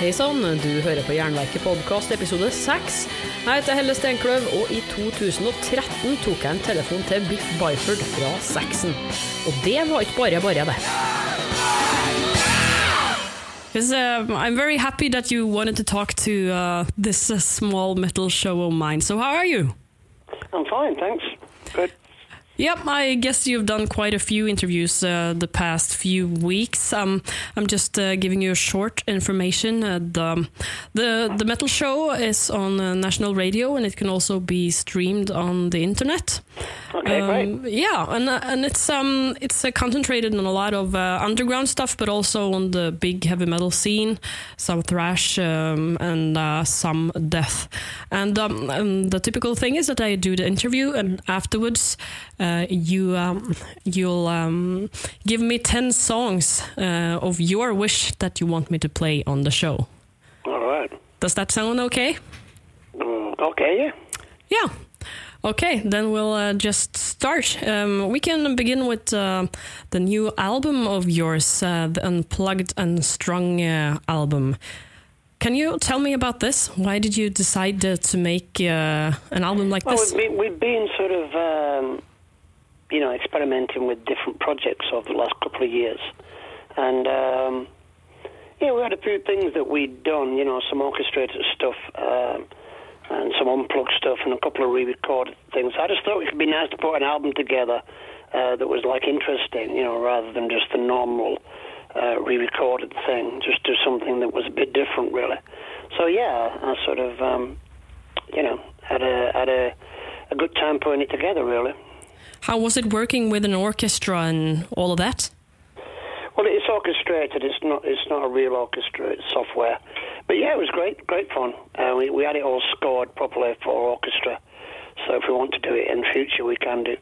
Hei sann, du hører på Jernverket podkast episode 6. Jeg heter Helle Steinkløv, og i 2013 tok jeg en telefon til Biff Byford fra Saxon. Og det var ikke bare bare, det. Because, uh, I'm very happy that you wanted to talk to uh, this uh, small metal show of mine. So, how are you? I'm fine, thanks. Good. Yep, I guess you've done quite a few interviews uh, the past few weeks. Um, I'm just uh, giving you a short information. Uh, the, the the metal show is on uh, national radio, and it can also be streamed on the internet. Okay, Um, great. Yeah, and uh, and it's um it's uh, concentrated on a lot of uh, underground stuff, but also on the big heavy metal scene, some thrash um, and uh, some death. And um, um, the typical thing is that I do the interview, and afterwards, uh, you um, you'll um, give me ten songs uh, of your wish that you want me to play on the show. All right. Does that sound okay? Mm, okay, yeah. Yeah. Okay, then we'll uh, just start. Um, we can begin with uh, the new album of yours, uh, the Unplugged and Strung uh, album. Can you tell me about this? Why did you decide uh, to make uh, an album like Well, this? we've been, we've been sort of, um, you know, experimenting with different projects over the last couple of years. And, um, yeah, we had a few things that we'd done, you know, some orchestrated stuff um, and some unplugged stuff and a couple of re-recorded things. I just thought it would be nice to put an album together uh, that was, like, interesting, you know, rather than just the normal uh, re-recorded thing. Just do something that was a bit different, really. So, yeah, I sort of... Um, you know, had a had a, a good time putting it together, really. How was it working with an orchestra and all of that? Well, it's orchestrated. It's not it's not a real orchestra. It's software. But yeah, it was great, great fun. Uh, we we had it all scored properly for orchestra. So if we want to do it in future, we can do.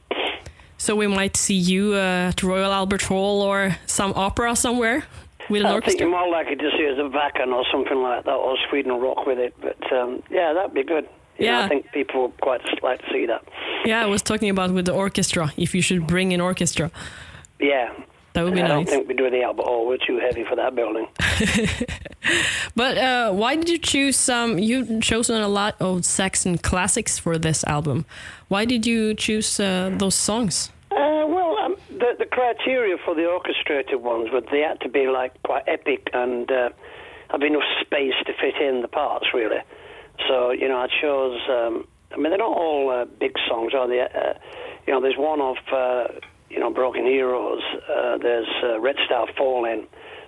So we might see you uh, at Royal Albert Hall or some opera somewhere with an orchestra. I think you're more likely to see us at Wacken or something like that, or Sweden Rock with it. But um, yeah, that'd be good. You know, Yeah. I think people would quite like to see that. Yeah, I was talking about with the orchestra. If you should bring an orchestra, Yeah. that would be nice. I don't think we do the Albert Hall. We're too heavy for that building. But uh, why did you choose? Um, you've chosen a lot of Saxon classics for this album. Why did you choose uh, those songs? Uh, well, um, the, the criteria for the orchestrated ones were they had to be like quite epic and uh, have enough space to fit in the parts, really. So you know, I chose. Um, I mean, they're not all uh, big songs, are they? Uh, you know, there's one of uh, you know Broken Heroes. Uh, there's uh, Red Star Falling.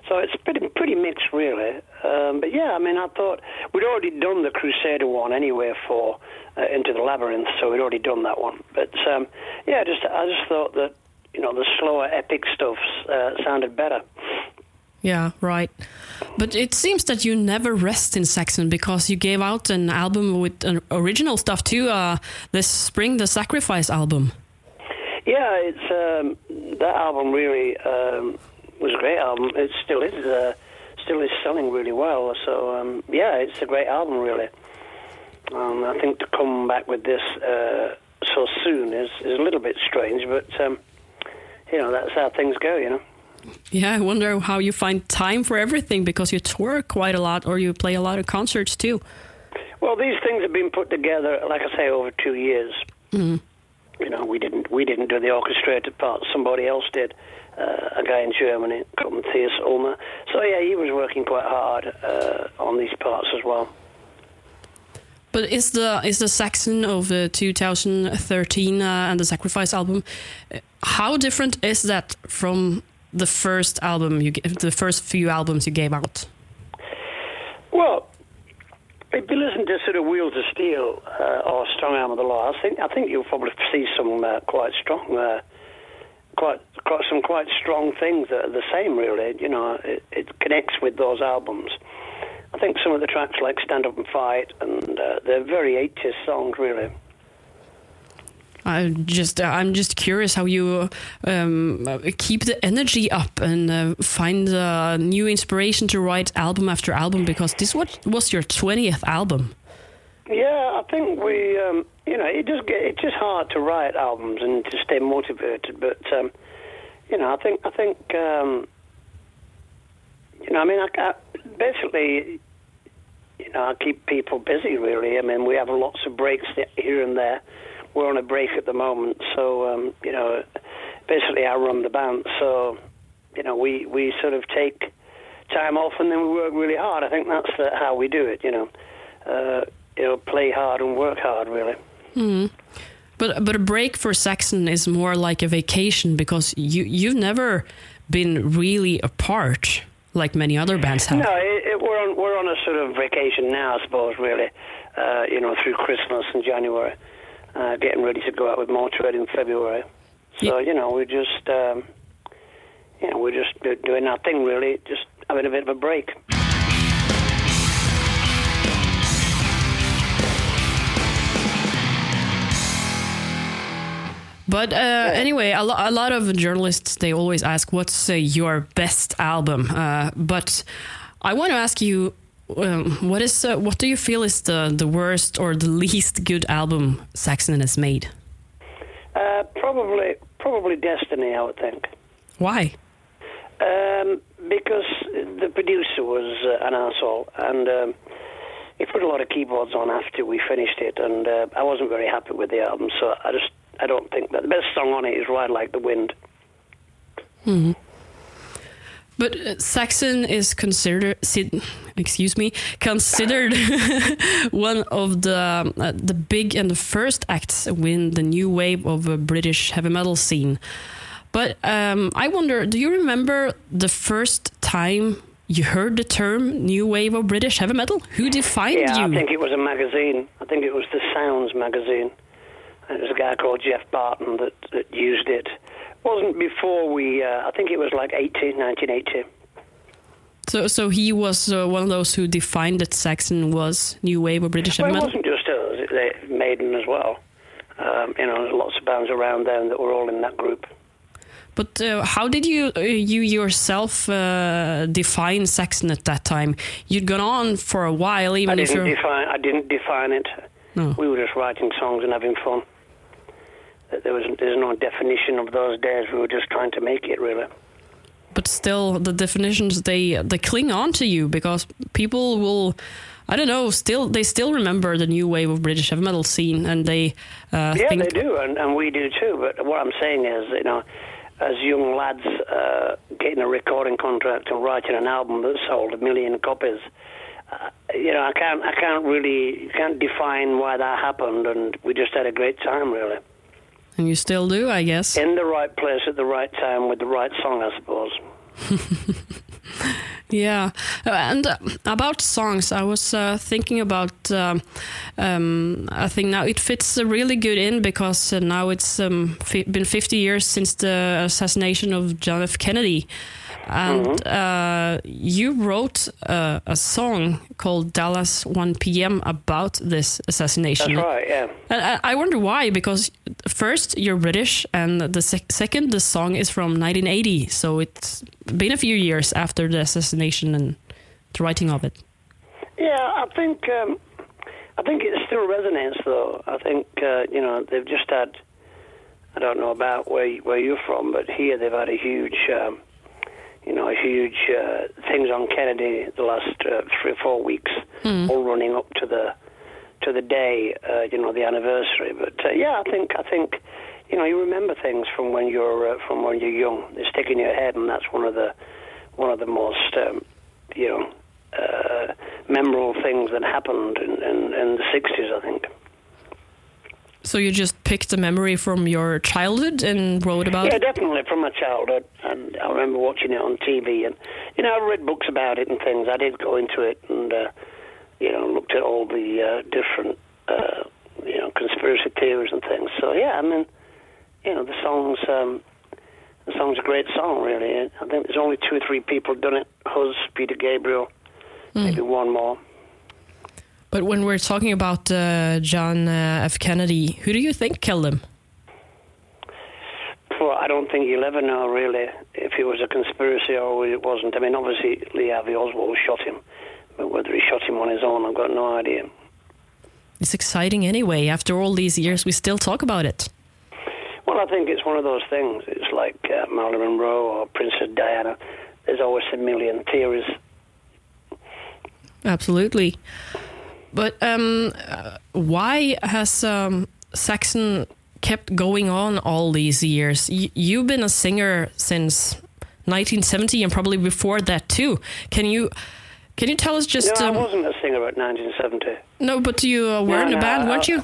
So it's pretty pretty mixed, really. Um, but yeah, I mean, I thought we'd already done the Crusader one anyway for uh, Into the Labyrinth, so we'd already done that one. But um, yeah, just I just thought that you know the slower epic stuff sounded better. Yeah, right. But it seems that you never rest in Saxon because you gave out an album with an original stuff too. Uh, this spring, the Sacrifice album. Yeah, it's um, that album really um, was a great album. It still is. Uh, still is selling really well. So um, yeah, it's a great album really. Um, I think to come back with this uh, so soon is, is a little bit strange, but um, you know that's how things go. You know. Yeah, I wonder how you find time for everything because you tour quite a lot or you play a lot of concerts too. Well, these things have been put together, like I say, over two years. Mhm. You know, we didn't we didn't do the orchestrated part. Somebody else did. Uh, a guy in Germany called Matthias Ulmer. So yeah, he was working quite hard uh, on these parts as well. But is the is the Saxon of uh, 2013 uh, and the Sacrifice album? uh, How different is that from the first album you the first few albums you gave out? Well, if you listen to sort of Wheels of Steel uh, or Strong Arm of the Law, I think I think you'll probably see some uh, quite strong, uh, quite, quite some quite strong things that are the same. Really, you know, it, it connects with those albums. I think some of the tracks like Stand Up and Fight, and uh, they're very 80s songs, really. I just uh, I'm just curious how you um, keep the energy up and uh, find uh, new inspiration to write album after album because this was was your 20th album. Yeah, I think we, um, you know, it just get it's just hard to write albums and to stay motivated. But um, you know, I think I think um, you know, I mean, I, I, basically, you know, I keep people busy. Really, I mean, we have lots of breaks here and there. We're on a break at the moment, so um, you know, basically I run the band. So, you know, we we sort of take time off and then we work really hard. I think that's the, how we do it. You know, uh, you know, play hard and work hard. Really. Mm. But but a break for Saxon is more like a vacation because you you've never been really apart like many other bands have. No, it, it, we're on we're on a sort of vacation now, I suppose. Really, uh, you know, through Christmas and January, uh, getting ready to go out with Motörhead in February. So you know, we're just um, you know we're just doing our thing. Really, just having a bit of a break. But uh, anyway, a, lo- a, lot of journalists they always ask, "What's uh, your best album?" Uh, but I want to ask you, um, what is uh, what do you feel is the the worst or the least good album Saxon has made? Uh, probably, probably Destiny. I would think. Why? Um, because the producer was uh, an asshole, and um, he put a lot of keyboards on after we finished it, and I wasn't very happy with the album. So I just I don't think that the best song on it is "Ride Like the Wind." Mm-hmm. But uh, Saxon is considered, excuse me, considered one of the uh, the big and the first acts win the new wave of a British heavy metal scene. But um, I wonder, do you remember the first time you heard the term new wave of British heavy metal? Who defined yeah, you? I think it was a magazine. I think it was the Sounds magazine. It was a guy called Geoff Barton that, that used it. It wasn't before we, uh, I think it was like 80, 1980. So, so he was uh, one of those who defined that Saxon was new wave or British well, metal. It wasn't just us; they, Maiden as well. Um, you know, there's lots of bands around then that were all in that group. But uh, how did you uh, you yourself uh, define Saxon at that time? You'd gone on for a while, even I if you define. I didn't define it. No. We were just writing songs and having fun there was there's no definition of those days. We were just trying to make it really. But still, the definitions they they cling on to you because people will. I don't know. Still, they still remember the new wave of British heavy metal scene, and they. Uh, yeah, think... they do, and, and we do too. But what I'm saying is, you know, as young lads uh, getting a recording contract and writing an album that sold a million copies, uh, you know, I can't, I can't really, can't define why that happened, and we just had a great time, really. And you still do, I guess. In the right place at the right time with the right song, I suppose. yeah, uh, and uh, about songs, I was uh, thinking about. Um, um, I think now it fits really good in because uh, now it's um, been 50 years since the assassination of John F. Kennedy, and mm -hmm. you wrote a song called "Dallas 1 P.M." about this assassination. That's right. Yeah. And I wonder why, because first you're British, and the sec second the song is from 1980, so it's been a few years after the assassination and the writing of it. Yeah, I think um, I think it still resonates, though. I think uh, you know they've just had. I don't know about where where you're from, but here they've had a huge, um, you know, huge uh, things on Kennedy the last uh, three or four weeks, mm. all running up to the to the day, uh, you know, the anniversary. But uh, yeah, I think I think you know you remember things from when you're uh, from when you're young. They stick in your head, and that's one of the one of the most um, you know uh, memorable things that happened in, in, in the '60s. I think. So you just picked a memory from your childhood and wrote about yeah, it? Yeah, definitely from my childhood. And I remember watching it on TV. And, you know, I read books about it and things. I did go into it and, uh, you know, looked at all the uh, different, uh, you know, conspiracy theories and things. So yeah, I mean, you know, the song's um, the song's a great song, really. I think there's only two or three people done it: Huz, Peter Gabriel, mm. maybe one more. But when we're talking about uh, John uh, F. Kennedy, who do you think killed him? Well, I don't think you'll ever know, really, if it was a conspiracy or it wasn't. I mean, obviously, Lee Harvey Oswald shot him. But whether he shot him on his own, I've got no idea. It's exciting anyway. After all these years, we still talk about it. Well, I think it's one of those things. It's like uh, Marilyn Monroe or Princess Diana. There's always a million theories. Absolutely. But um, why has um, Saxon kept going on all these years? Y- you've been a singer since 1970 and probably before that too. Can you can you tell us just? No, um, I wasn't a singer at 1970. no, but you uh, were No, in a no, band, I- weren't you?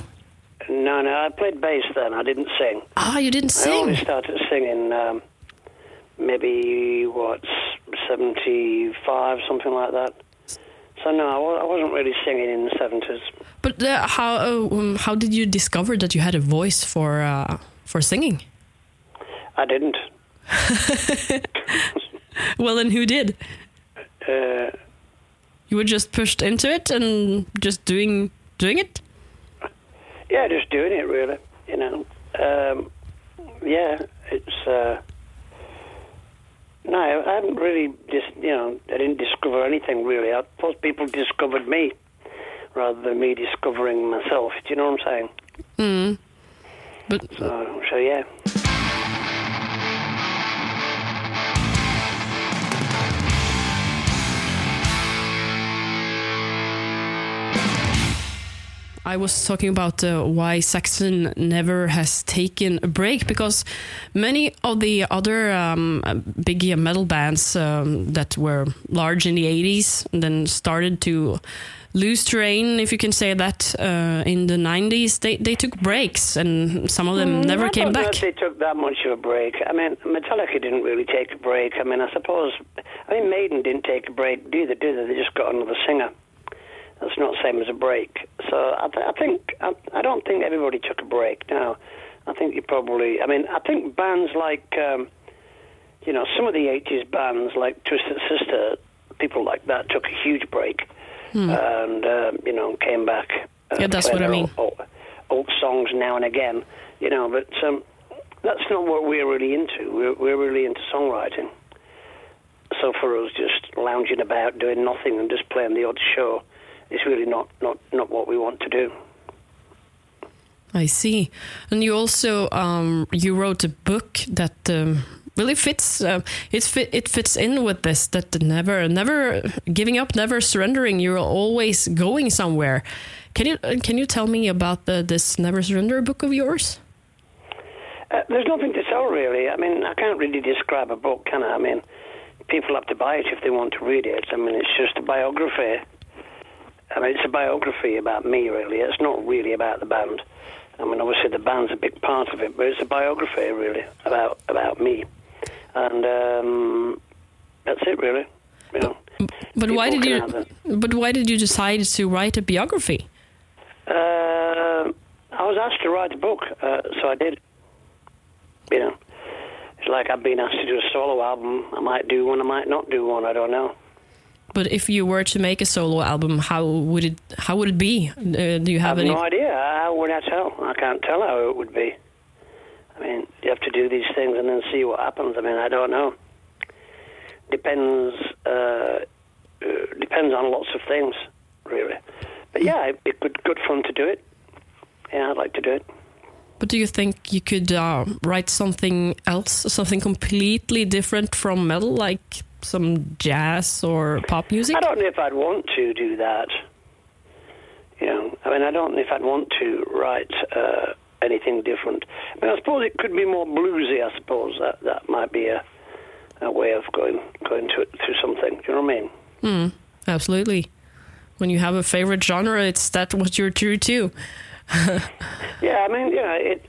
No, no, I played bass then. I didn't sing. Ah, you didn't sing. I only started singing um, maybe what 75, something like that. So no, I wasn't really singing in the 70s. But uh, how uh, um, how did you discover that you had a voice for uh, for singing? I didn't. Well, then who did? Uh, You were just pushed into it and just doing doing it. yeah, just doing it really. You know. Um, yeah, it's. No, I haven't really just. You know, I didn't discover anything really. I suppose people discovered me rather than me discovering myself. Do you know what I'm saying? Mm. But So, so yeah. I was talking about uh, why Saxon never has taken a break because many of the other um, big uh, metal bands um, that were large in the 80s and then started to lose terrain, if you can say that, uh, in the 90s, they, they took breaks and some of them Mm, never I came back. they took that much of a break. I mean, Metallica didn't really take a break. I mean, I suppose. I mean, Maiden didn't take a break either, did they? They just got another singer. That's not the same as a break. So I, th- I think I, I don't think everybody took a break. No, I think you probably. I mean, I think bands like, um, you know, some of the '80s bands like Twisted Sister, people like that took a huge break, and um, you know, came back. uh, Yeah, that's what I mean. Old, old songs now and again, you know. But um, that's not what we're really into. We're, we're really into songwriting. So for us, just lounging about, doing nothing, and just playing the odd show, is really not, not, not what we want to do. I see. And you also um, you wrote a book that um, really fits. Uh, it fit, it fits in with this. That never never giving up, never surrendering. You're always going somewhere. Can you uh, can you tell me about the, this Never Surrender book of yours? Uh, there's nothing to tell, really. I mean, I can't really describe a book, can I? I mean, people have to buy it if they want to read it. I mean, it's just a biography. I mean, it's a biography about me, really. It's not really about the band. I mean, obviously the band's a big part of it, but it's a biography, really, about about me. And um, that's it, really. You know. But why did you? But why did you decide to write a biography? Uh, I was asked to write a book, uh, so I did. You know, it's like I've been asked to do a solo album. I might do one, I might not do one. I don't know. But if you were to make a solo album, how would it how would it be? Uh, do you I have have any? no idea. How would I tell? I can't tell how it would be. I mean, you have to do these things and then see what happens. I mean, I don't know. Depends. Uh, uh, depends on lots of things, really. But yeah, it'd be good, good fun to do it. Yeah, I'd like to do it. But do you think you could uh, write something else, something completely different from metal, like some jazz or pop music? I don't know if I'd want to do that. You know, I mean, I don't know if I'd want to write uh, anything different. I mean, I suppose it could be more bluesy. I suppose that that might be a a way of going going to to something. Do you know what I mean? Mm, absolutely. When you have a favorite genre, it's that what you're true to. Yeah, I mean, yeah, it.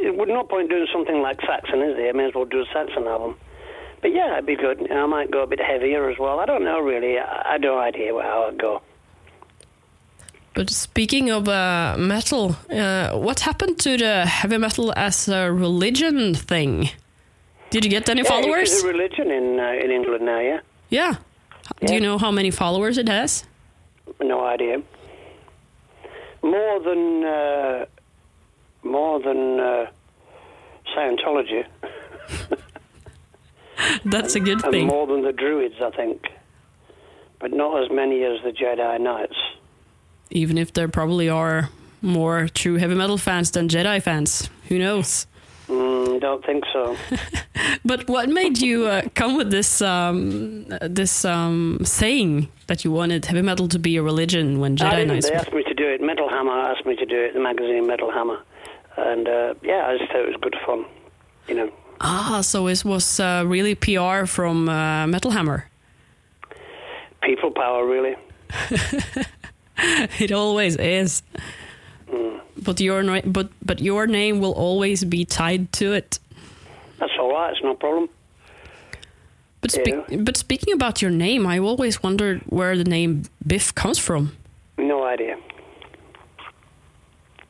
It would no point doing something like Saxon, is there? I may as well do a Saxon album. But yeah, it'd be good. I might go a bit heavier as well. I don't know really. I, I no idea how I'd go. But speaking of uh, metal, uh, what happened to the heavy metal as a religion thing? Did you get any Yeah, followers? It's a religion in uh, in England now. Yeah, yeah. Do you know how many followers it has? no idea. More than uh, more than uh, Scientology, That's a good and thing. more than the Druids, I think. But not as many as the Jedi Knights. Even if there probably are more true heavy metal fans than Jedi fans. Who knows? Mm, don't think so. But what made you uh, come with this um, this um, saying that you wanted heavy metal to be a religion when Jedi. Knights? They asked me to do it. Metal Hammer asked me to do it. The magazine Metal Hammer, and uh, yeah, I just thought it was good fun. You know, Ah, so it was uh, really PR from uh, Metal Hammer. people power really. It always is. But your but but your name will always be tied to it. That's all right. It's no problem. But spe- but speaking about your name, I always wondered where the name Biff comes from. No idea.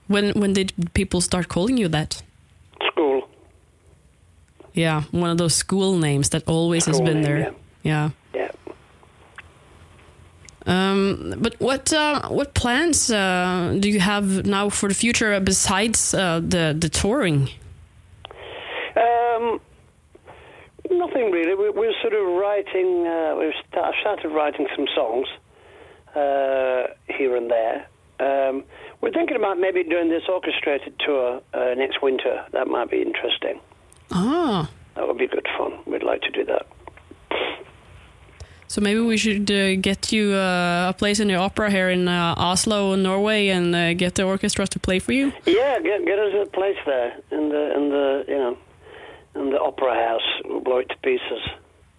When when did people start calling you that? School. Yeah, one of those school names that always has been name, there. Yeah. Yeah. Um, but what uh, what plans uh, do you have now for the future besides uh, the the touring? Um, nothing really. We, we're sort of writing. Uh, we've started writing some songs uh, here and there. Um, we're thinking about maybe doing this orchestrated tour uh, next winter. That might be interesting. Ah, That would be good fun. We'd like to do that. so maybe we should uh, get you uh, a place in the opera here in uh, Oslo, Norway, and uh, get the orchestra to play for you. Yeah, get get us a place there in the in the you know in the opera house. We'll blow it to pieces.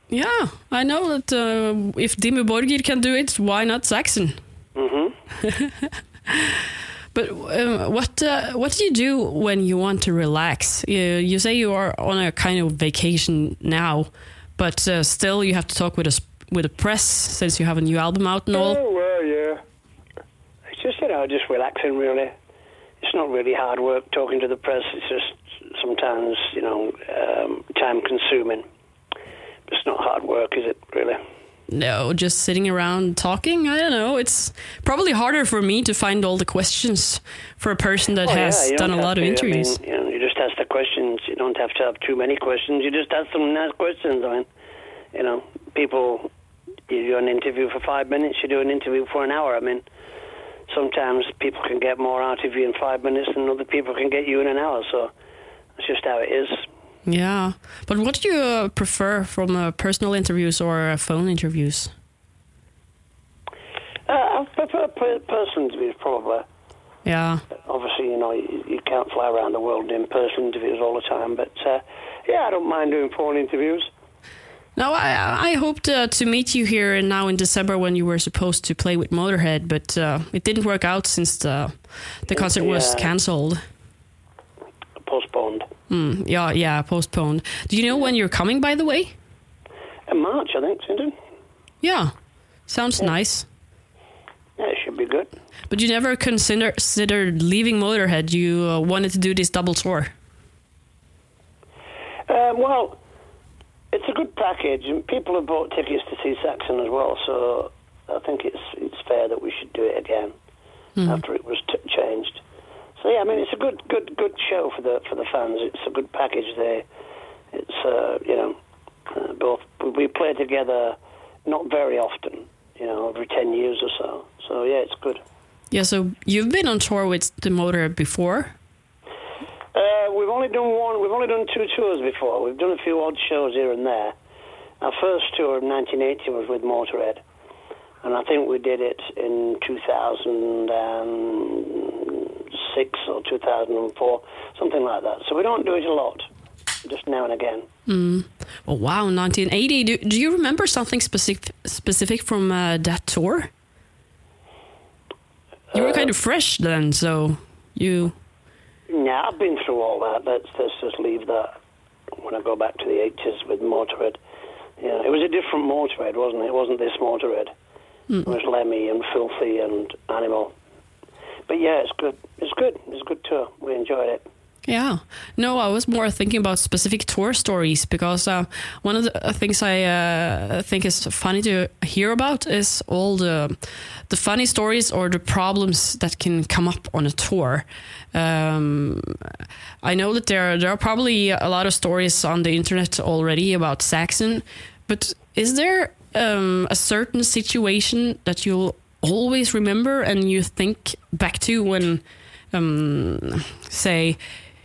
Yeah, I know that uh, if Dimmu Borgir can do it, why not Saxon? hmm But um, what uh, what do you do when you want to relax? You, you say you are on a kind of vacation now, but uh, still you have to talk with a with a press since you have a new album out and all. Oh well, yeah. It's just you know just relaxing really. It's not really hard work talking to the press. It's just sometimes you know um, time consuming. It's not hard work, is it? Really? No, just sitting around talking. I don't know. It's probably harder for me to find all the questions for a person that Oh, has yeah, done a lot have of interviews. I mean, you, know, you just ask the questions. You don't have to have too many questions. You just ask some nice questions. I mean, you know, people. You do an interview for five minutes. You do an interview for an hour. I mean, sometimes people can get more out of you in five minutes than other people can get you in an hour. So that's just how it is. Yeah, but what do you uh, prefer from uh, personal interviews or uh, phone interviews? Uh, I prefer per- person interviews probably. Yeah, Obviously, you know, you, you can't fly around the world doing person interviews all the time. But uh, yeah, I don't mind doing phone interviews. No, I, I hoped uh, to meet you here and now in December when you were supposed to play with Motorhead, but uh, it didn't work out since the the concert was cancelled. Postponed. Hmm, yeah, yeah, postponed. Do you know when you're coming, by the way? In March, I think, Swindon. Yeah, sounds nice. Yeah, it should be good. But you never consider considered leaving Motorhead. You uh, wanted to do this double tour. Um, well, it's a good package, and people have bought tickets to see Saxon as well. So I think it's it's fair that we should do it again after it was t- changed. So yeah, I mean it's a good good good show for the for the fans. It's a good package there. It's uh, you know uh, both we play together not very often, you know, every ten years or so. So yeah, it's good. Yeah, so you've been on tour with the Motorhead before. Uh, we've only done one. We've only done two tours before. We've done a few odd shows here and there. Our first tour in 1980 was with Motorhead, and I think we did it in 2006 or 2004, something like that. So we don't do it a lot, just now and again. Oh wow, 1980. Do, do you remember something specific specific from uh, that tour? You were kind of fresh then, so you. Yeah, I've been through all that. Let's, let's just leave that. When I go back to the 80s with Motorhead, yeah, it was a different Motorhead, wasn't it? It wasn't this Motorhead. It was Lemmy and Philthy and Animal. But yeah, it's good. It's good. It's a good tour. We enjoyed it. Yeah. No, I was more thinking about specific tour stories because uh, one of the uh, things I uh, think is funny to hear about is all the the funny stories or the problems that can come up on a tour. Um, I know that there there are probably a lot of stories on the internet already about Saxon, but is there um, a certain situation that you'll always remember and you think back to when, um, say,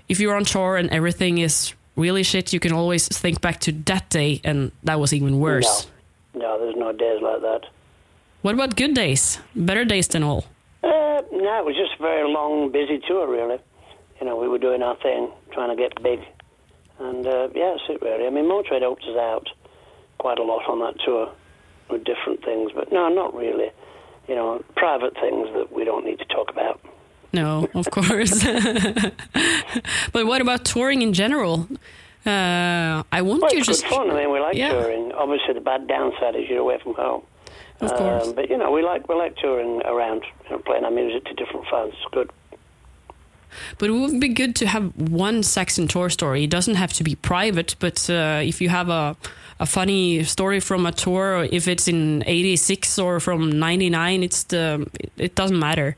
if you're on tour and everything is really shit, you can always think back to that day, and that was even worse. No, no, there's no days like that. What about good days? Better days than all? Uh, no, it was just a very long, busy tour, really. You know, we were doing our thing, trying to get big. And uh, yeah, that's it, really. I mean, Motorhead helped us out quite a lot on that tour with different things, but no, not really. You know, private things that we don't need to talk about. No, of course. but what about touring in general? Uh, I want Well, you just. fun. I mean, we like Yeah. touring. Obviously, the bad downside is you're away from home. Of course. Um, but you know, we like we like touring around, you know, playing our music to different fans. It's good. But it would be good to have one Saxon tour story. It doesn't have to be private, but uh, if you have a a funny story from a tour, if it's in '86 or from '99, it's the it, it doesn't matter.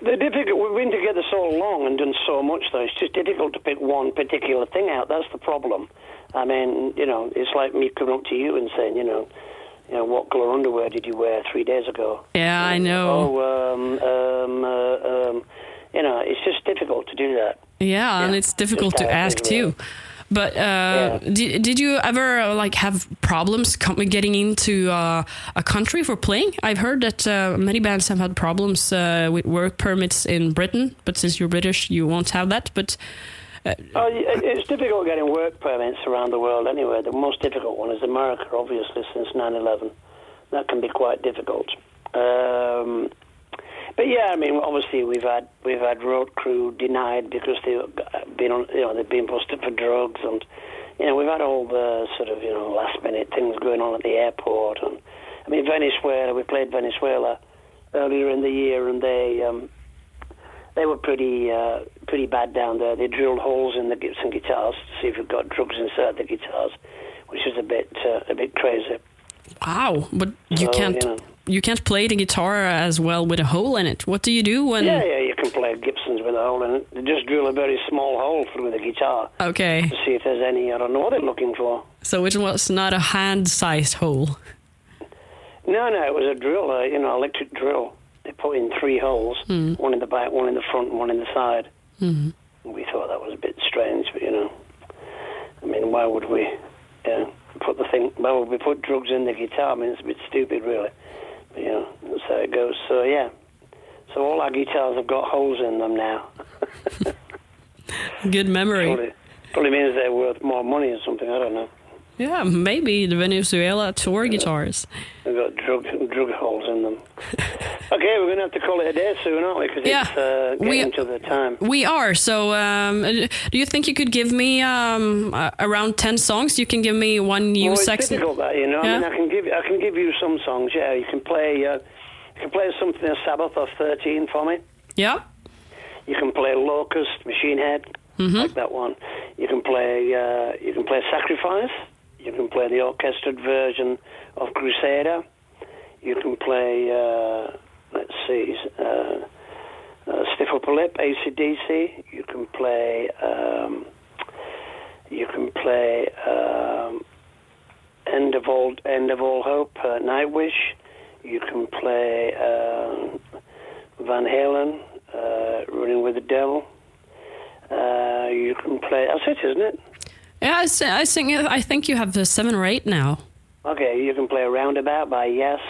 The difficult. We've been together so long and done so much, though. It's just difficult to pick one particular thing out. That's the problem. I mean, you know, it's like me coming up to you and saying, you know, you know, what colour underwear did you wear three days ago? Yeah, I know. Oh, um, um, uh, um, you know, it's just difficult to do that. Yeah, and it's difficult to ask too. really. But uh, did, did you ever uh, like have problems getting into uh, a country for playing? I've heard that uh, many bands have had problems uh, with work permits in Britain, but since you're British, you won't have that. But Oh, it's difficult getting work permits around the world anyway. The most difficult one is America, obviously, since 9/11. That can be quite difficult. Um, but yeah, I mean, obviously we've had we've had road crew denied because they've been on, you know they've been busted for drugs, and you know we've had all the sort of you know last minute things going on at the airport, and I mean Venezuela. We played Venezuela earlier in the year, and they um, they were pretty uh, pretty bad down there. They drilled holes in the Gibson guitars to see if we've got drugs inside the guitars, which is a bit uh, a bit crazy. Wow, but you So, can't you know. you can't play the guitar as well with a hole in it. What do you do when? Yeah, yeah, you can play a Gibsons with a hole in it. They just drill a very small hole through the guitar Okay, to see if there's any. I don't know what they're looking for. so it was not a hand-sized hole. No, no, it was a drill, uh, you know, electric drill. They put in three holes, one in the back, one in the front, and one in the side. hmm We thought that was a bit strange, but you know, I mean, why would we uh, put the thing? well, we put drugs in the guitar? I mean, it's a bit stupid, really. But, you know, that's how it goes. So yeah, so all our guitars have got holes in them now. Good memory. Probably, probably means they're worth more money or something. I don't know. Yeah, maybe the Venezuela tour guitars. They've got drug drug them. okay, we're going to have to call it a day soon, aren't we? Because Yeah, it's uh, we- getting to the time. We are. So, um, do you think you could give me um, uh, around ten songs? You can give me one new well, it's Saxon. difficult that you know. I mean, I can give I can give you some songs. Yeah, you can play. Uh, you can play something of Sabbath or Thirteen for me. Yeah. You can play Locust, Machine Head, Mm-hmm. like that one. You can play. Uh, you can play Sacrifice. You can play the orchestrated version of Crusader. You can play. Uh, let's see. Uh, uh, Stiff Upper Lip, ACDC. You can play. Um, you can play. Um, End of all, End of all hope, uh, Nightwish. You can play um, Van Halen, uh, Running with the Devil. Uh, you can play. That's it, isn't it? Yeah, I, I think I think you have the seven or eight now. Okay, you can play Roundabout by Yes,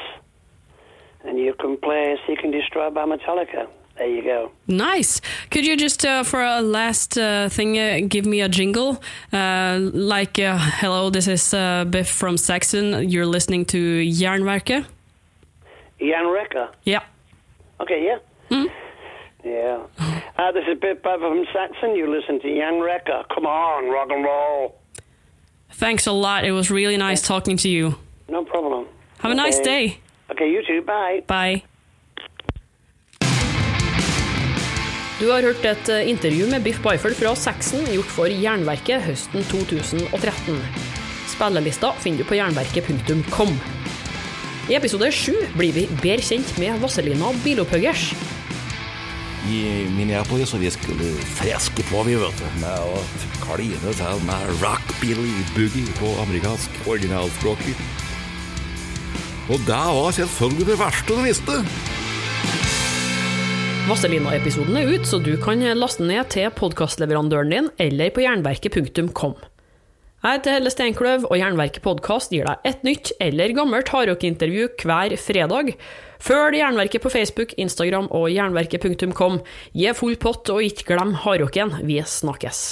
and you can play Seek and Destroy by Metallica. There you go. Nice. Could you just, uh, for a last uh, thing, uh, give me a jingle? Uh, like, uh, hello, this is uh, Biff from Saxon. You're listening to Jernverket. Jan Recker. Yeah. Okay, yeah. Hmm? Yeah. Uh, this is Biff from Saxon. You listen to Jan Recker. Come on, rock and roll. Thanks a lot. It was really nice talking to you. No problem. Have a nice day. Okay, you too. Bye. Bye. Du har hørt et eh, intervju med Biff Byford fra Saxon gjort for Jernverket høsten 2013. Spillelista finner du på jernverket.com. I episode sju blir vi bedre kjent med Vazelina Bilopphuggers. I Minneapolis og vi skulle freske på vi vet du med å kline til med rockabilly boogie på amerikansk originalspråket. Og det var selvfølgelig det verste du visste. Vazelina-episoden er ut, så du kan laste ned til podkastleverandøren din eller på jernverket.kom. Jeg heter Helle Steinkløv, og Jernverket podkast gir deg et nytt eller gammelt hardrockintervju hver fredag. Følg Jernverket på Facebook, Instagram og jernverket.kom. Gi full pott, og ikke glem hardrocken. Vi snakkes.